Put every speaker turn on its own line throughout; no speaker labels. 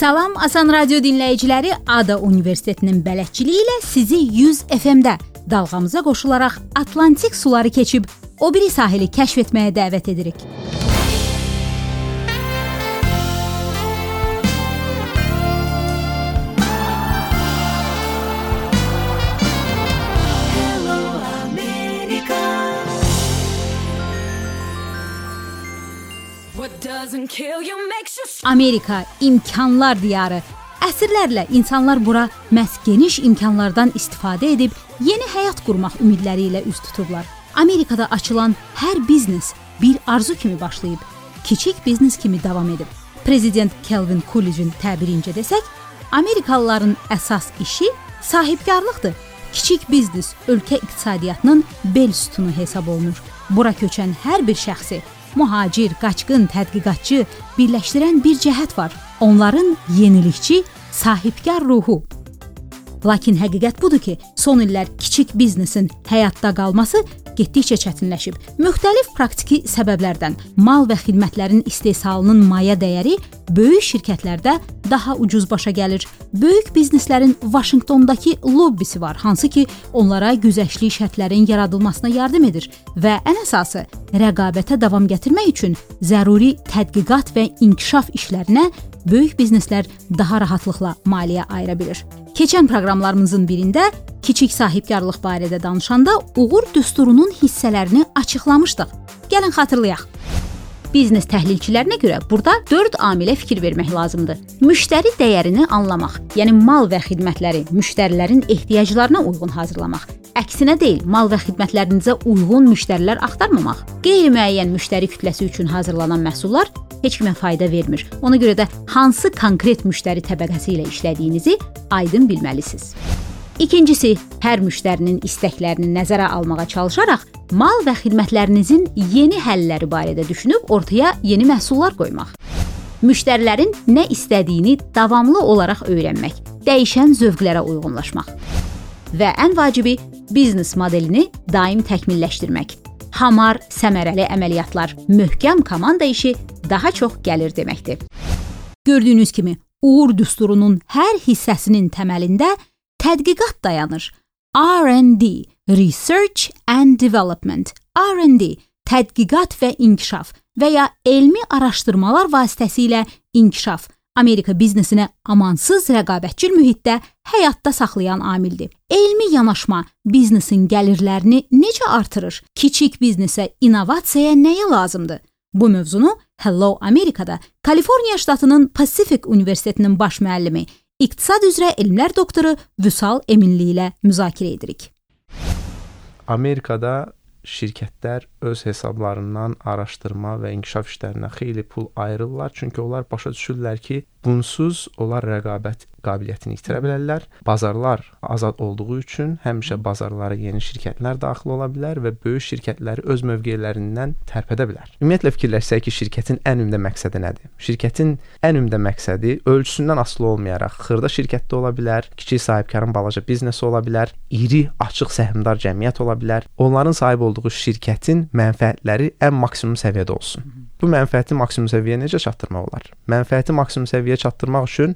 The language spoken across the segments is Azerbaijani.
Salam Asan Radio dinləyiciləri, Ada Universitetinin bələdçiliyi ilə sizi 100 FM-də dalğamıza qoşularaq Atlantik suları keçib o biri sahili kəşf etməyə dəvət edirik. Amerika imkanlar diyarı. Əsrlərlə insanlar bura məhz geniş imkanlardan istifadə edib yeni həyat qurmaq ümidləri ilə üz tutublar. Amerikada açılan hər biznes bir arzu kimi başlayıb, kiçik biznes kimi davam edib. Prezident Kelvin Coolidge'in təbirincə desək, Amerikalıların əsas işi sahibkarlıqdır. Kiçik biznes ölkə iqtisadiyyatının bel sütunu hesab olunur. Bura köçən hər bir şəxsi mühacir, qaçqın, tədqiqatçı birləşdirən bir cəhət var. Onların yenilikçi, sahibkar ruhu. Lakin həqiqət budur ki, son illər kiçik biznesin həyatda qalması getdikcə çətinləşib. Müxtəlif praktiki səbəblərdən mal və xidmətlərin istehsalının maya dəyəri böyük şirkətlərdə daha ucuz başa gəlir. Böyük bizneslərin Vaşinqtondakı lobbisi var, hansı ki, onlara güzəştli şərtlərin yaradılmasına yardım edir və ən əsası, rəqabətə davam gətirmək üçün zəruri tədqiqat və inkişaf işlərinə böyük bizneslər daha rahatlıqla maliyyə ayıra bilir. Keçən proqramlarımızın birində kiçik sahibkarlıq barədə danışanda uğur düsturunun hissələrini açıqlamışdıq. Gəlin xatırlayaq. Biznes təhlilçilərinə görə burada 4 amilə fikir vermək lazımdır. Müştəri dəyərini anlamaq, yəni mal və xidmətləri müştərilərin ehtiyaclarına uyğun hazırlamaq. Əksinə deyil, mal və xidmətlərinizə uyğun müştərilər axtarmamaq. Qeyri-müəyyən müştəri kütləsi üçün hazırlanan məhsullar heç kimə fayda vermir. Ona görə də hansı konkret müştəri təbəqəsi ilə işlədiyinizi aydın bilməlisiniz. İkincisi, hər müştərinin istəklərini nəzərə almağa çalışaraq mal və xidmətlərinizin yeni həlləri barədə düşünüb ortaya yeni məhsullar qoymaq. Müştərilərin nə istədiyini davamlı olaraq öyrənmək, dəyişən zövqlərə uyğunlaşmaq. Və ən vacibi biznes modelini daim təkmilləşdirmək. Hamar, səmərəli əməliyyatlar, möhkəm komanda işi daha çox gəlir deməkdir. Gördüyünüz kimi, uğur düsturunun hər hissəsinin təməlində tədqiqat dayanır. R&D, Research and Development. R&D, tədqiqat və inkişaf və ya elmi araşdırmalar vasitəsilə inkişaf Amerika biznesinə amansız rəqabətçil mühitdə həyatda saxlayan amildir. Elmi yanaşma biznesin gəlirlərini necə artırır? Kiçik biznesə innovasiyaya nəyə lazımdır? Bu mövzunu Hello Amerikada Kaliforniya ştatının Pacific Universitetinin baş müəllimi İqtisad üzrə elmlər doktoru Vüsal Eminli ilə müzakirə edirik.
Amerikada şirkətlər öz hesablarından araşdırma və inkişaf işlərinə xeyli pul ayırırlar, çünki onlar başa düşürlər ki, bunsuz onlar rəqabət qabiliyyətini itirə bilərlər. Bazarlar azad olduğu üçün həmişə bazarlara yeni şirkətlər daxil ola bilər və böyük şirkətləri öz mövqelərindən tərpədə bilər. Ümumiyyətlə fikirləşsək ki, şirkətin ən ümdə məqsədi nədir? Şirkətin ən ümdə məqsədi ölçüsündən asılı olmayaraq xırda şirkətdə ola bilər, kiçik sahibkarın balaca biznesi ola bilər, iri, açıq səhmdar cəmiyyət ola bilər. Onların sahib olduğu şirkətin mənfəətləri ən maksimum səviyyədə olsun. Bu mənfəəti maksimum səviyyəyə necə çatdırmaq olar? Mənfəəti maksimum səviyyəyə çatdırmaq üçün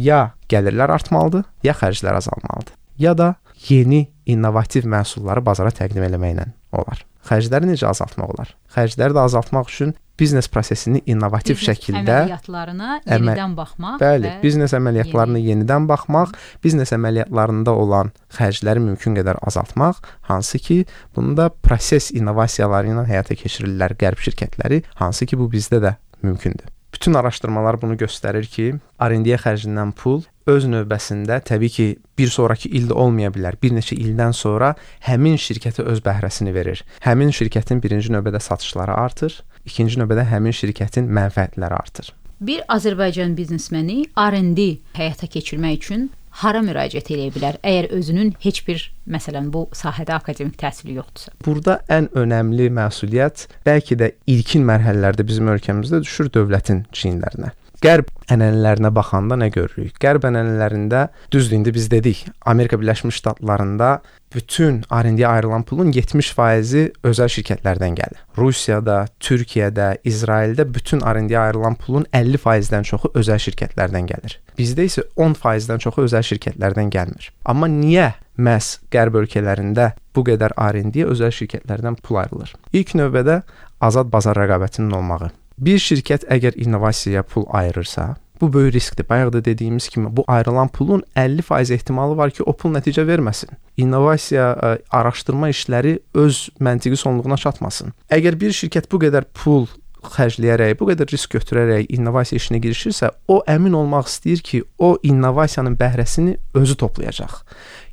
ya gəlirlər artmalıdır, ya xərclər azalmalıdır. Ya da yeni innovativ məhsulları bazara təqdim etməklə olar. Xərcləri necə azaltmaq olar? Xərcləri də azaltmaq üçün biznes prosesini innovativ biznes şəkildə
əməliyyatlarına yenidən əmə baxmaq.
Bəli, biznes əməliyyatlarına yeni. yenidən baxmaq, biznes əməliyyatlarında olan xərcləri mümkün qədər azaltmaq, hansı ki, bunda proses innovasiyaları ilə həyata keçirirlər qərb şirkətləri, hansı ki, bu bizdə də mümkündür. Bütün araşdırmalar bunu göstərir ki, R&D xərcindən pul öz növbəsində təbii ki, bir sonrakı ildə olmaya bilər. Bir neçə ildən sonra həmin şirkətə öz bəhrəsini verir. Həmin şirkətin birinci növbədə satışları artır, ikinci növbədə həmin şirkətin mənfəətləri artır.
Bir Azərbaycan biznesmeni R&D həyata keçirmək üçün hara müraciət edə bilər əgər özünün heç bir məsələn bu sahədə akademik təhsili yoxdursa?
Burada ən önəmli məsuliyyət bəlkə də ilkin mərhələlərdə bizim ölkəmizdə düşür dövlətin çiyinlərinə. Qərb ənənələrinə baxanda nə görürük? Qərb ənənələrində düzdür indi biz dedik, Amerika Birləşmiş Ştatlarında bütün R&D ayrılan pulun 70%-i özəl şirkətlərdən gəlir. Rusiyada, Türkiyədə, İsraildə bütün R&D ayrılan pulun 50%-dən çoxu özəl şirkətlərdən gəlir. Bizdə isə 10%-dən çoxu özəl şirkətlərdən gəlmir. Amma niyə məhz qərb ölkələrində bu qədər R&D özəl şirkətlərdən pul ayrılır? İlk növbədə azad bazar rəqabətinin olmağı. Bir şirkət əgər innovasiyaya pul ayırırsa, Bu böyük riskdir. Bayaq da dediyimiz kimi bu ayrılan pulun 50% ehtimalı var ki, o pul nəticə verməsin. İnnovasiya, araşdırma işləri öz məntiqi sonluğuna çatmasın. Əgər bir şirkət bu qədər pul xərcləyərək, bu qədər risk götürərək innovasiya işinə girişirsə, o əmin olmaq istəyir ki, o innovasiyanın bəhrəsini özü toplayacaq.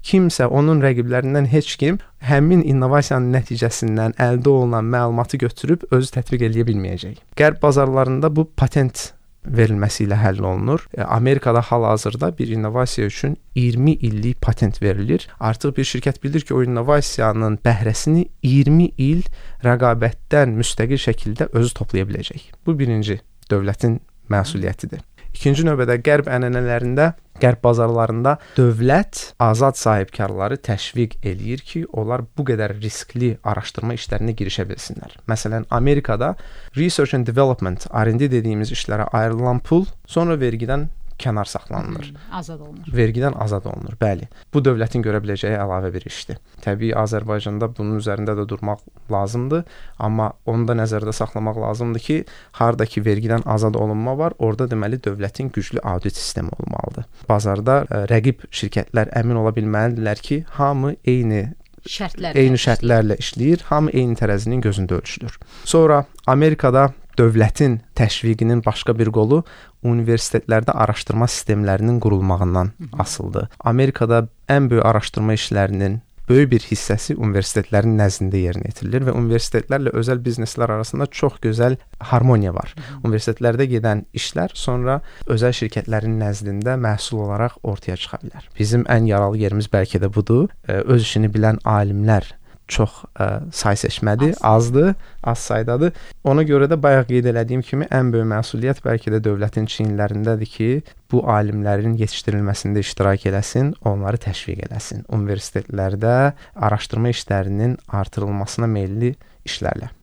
Kimsə onun rəqiblərindən heç kim həmin innovasiyanın nəticəsindən əldə olunan məlumatı götürüb özü tətbiq edə bilməyəcək. Qərb bazarlarında bu patent verilməsi ilə həll olunur. E, Amerikada hal-hazırda bir innovasiya üçün 20 illik patent verilir. Artıq bir şirkət bilir ki, o innovasiyanın bəhrəsini 20 il rəqabətdən müstəqil şəkildə özü toplaya biləcək. Bu birinci dövlətin məsuliyyətidir. İkinci növbədə qərb ənənələrində, qərb bazarlarında dövlət azad sahibkarları təşviq eləyir ki, onlar bu qədər riskli araşdırma işlərinə girişə bilsinlər. Məsələn, Amerikada research and development, R&D dediyimiz işlərə ayrılan pul sonra vergidən kənar saxlanılır.
Hı, azad olunur.
Vergidən azad olunur. Bəli. Bu dövlətin görə biləcəyi əlavə bir işdir. Təbii Azərbaycanda bunun üzərində də durmaq lazımdır, amma onu da nəzərdə saxlamaq lazımdır ki, hardakı vergidən azad olunma var, orada deməli dövlətin güclü audit sistemi olmalıdır. Bazarda ə, rəqib şirkətlər əmin ola bilməlidirlər ki, hamı eyni
şərtlərlə
eyni şərtlərlə işləyir, hamı eyni tərəzinin gözündə ölçülür. Sonra Amerikada dövlətin təşviqinin başqa bir qolu universitetlərdə araşdırma sistemlərinin qurulmağından asılıdır. Amerikada ən böyük araşdırma işlərinin böyük bir hissəsi universitetlərin nəzdində yerinə yetirilir və universitetlərlə özəl bizneslər arasında çox gözəl harmoniya var. Universitetlərdə gedən işlər sonra özəl şirkətlərin nəzdində məhsul olaraq ortaya çıxa bilər. Bizim ən yaralı yerimiz bəlkə də budur. Öz işini bilən alimlər çox ə, say seçmədir, Az. azdır, az saydadır. Ona görə də bayaq qeyd elədiyim kimi ən böyük məsuliyyət bəlkə də dövlətin çiyinlərindədir ki, bu alimlərin yetişdirilməsində iştirak eləsin, onları təşviq eləsin. Universitetlərdə araşdırma işlərinin artırılmasına meylli işlərlə.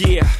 Yeah.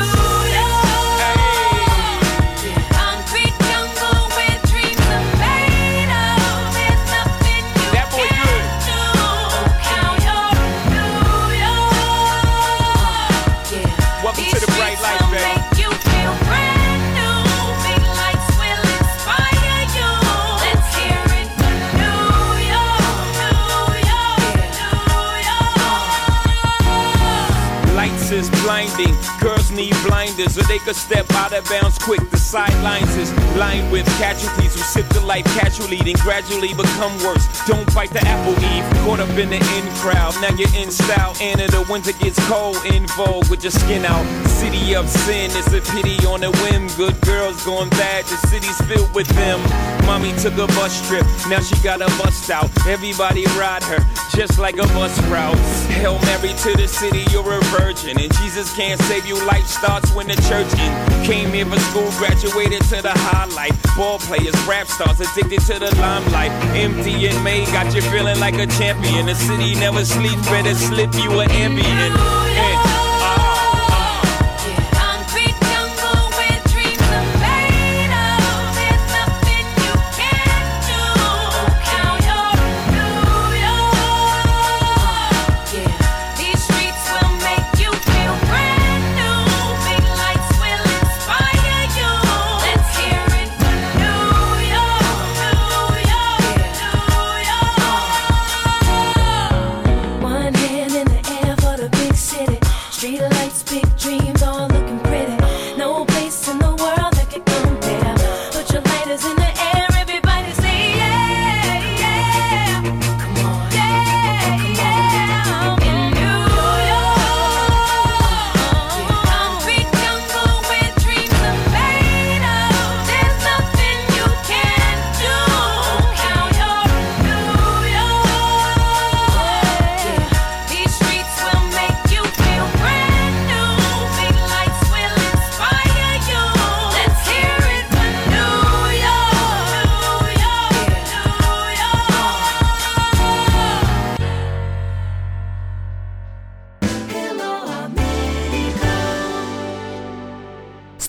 is blinding. Girls need blinders so they could step out of bounds quick. The sidelines is lined with casualties who sip the life casually, then gradually become worse. Don't bite the apple eve. Caught up in the in crowd. Now you're in style. And the winter gets cold in vogue with your skin out. City of sin, it's a pity on a whim. Good girls going bad, the city's filled with them. Mommy took a bus trip, now she got a bust out. Everybody ride her, just like a bus route. Hail Mary to the city, you're a virgin. And Jesus can't save you, life starts when the church in. Came here for school, graduated to the highlight. Ball players, rap stars, addicted to the limelight. Empty and May got you feeling like a champion. The city never sleeps, better slip you an ambient.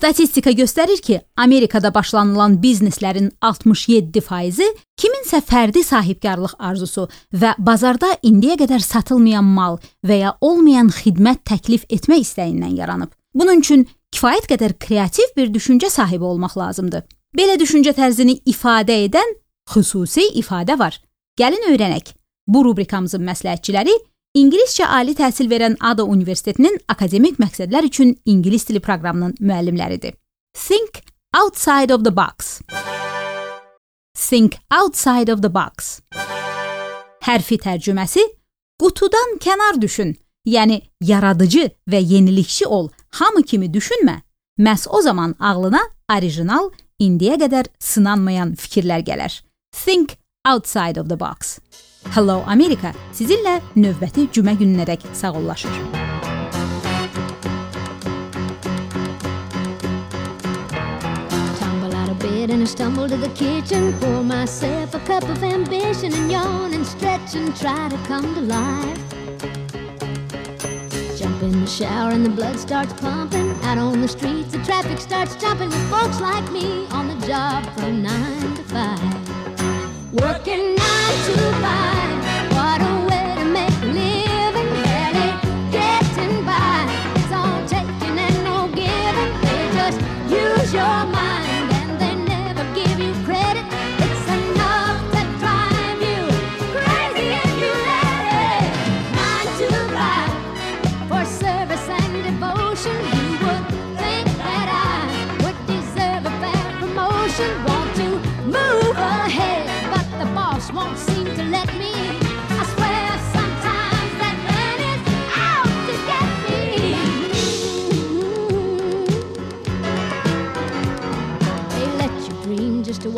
Statistika göstərir ki, Amerikada başlanılan bizneslərin 67%-i kiminsə fərdi sahibkarlıq arzusu və bazarda indiyə qədər satılmayan mal və ya olmayan xidmət təklif etmək istəyindən yaranıb. Bunun üçün kifayət qədər kreativ bir düşüncə sahibi olmaq lazımdır. Belə düşüncə tərzini ifadə edən xüsusi ifadə var. Gəlin öyrənək. Bu rubrikamızın məsləhətçiləri İngiliscə ali təhsil verən Ada Universitetinin akademik məqsədlər üçün ingilis dili proqramının müəllimləridir. Think outside of the box. Think outside of the box. Hərfi tərcüməsi qutudan kənar düşün. Yəni yaradıcı və yenilikçi ol. Hamı kimi düşünmə. Məs o zaman ağlına orijinal, indiyə qədər sınanmayan fikirlər gələr. Think outside of the box. Hello America sizinlə növbəti cümə gününədək sağollaşır. and I stumble to the kitchen, pour myself a cup of ambition and yawn and stretch and try to come to life. Jump in the shower and the blood starts pumping. Out on the streets, the traffic starts jumping with folks like me on the job from nine to five. Working nine to five.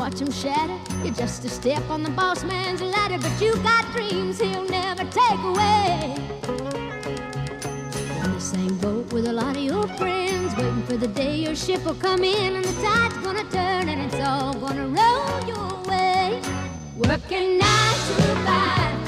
Watch him shatter. You're just a step on the boss man's ladder, but you got dreams he'll never take away. On the same boat with a lot of your friends, waiting for the day your ship will come in and the tide's gonna turn and it's all gonna roll your way. Working nine to five.